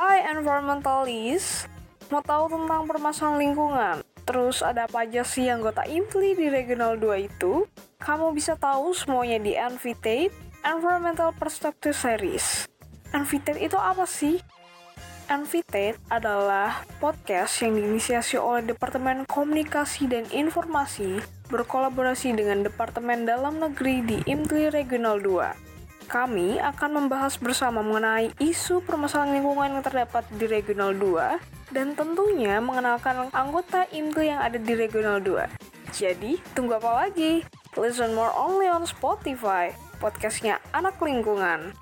Hai environmentalist, mau tahu tentang permasalahan lingkungan? Terus ada apa aja sih anggota IMPLI di Regional 2 itu? Kamu bisa tahu semuanya di Envitate Environmental Perspective Series. Envitate itu apa sih? Envitate adalah podcast yang diinisiasi oleh Departemen Komunikasi dan Informasi berkolaborasi dengan Departemen Dalam Negeri di IMTLI Regional 2. Kami akan membahas bersama mengenai isu permasalahan lingkungan yang terdapat di Regional 2 dan tentunya mengenalkan anggota IMTLI yang ada di Regional 2. Jadi, tunggu apa lagi? Listen more only on Spotify, podcastnya anak lingkungan.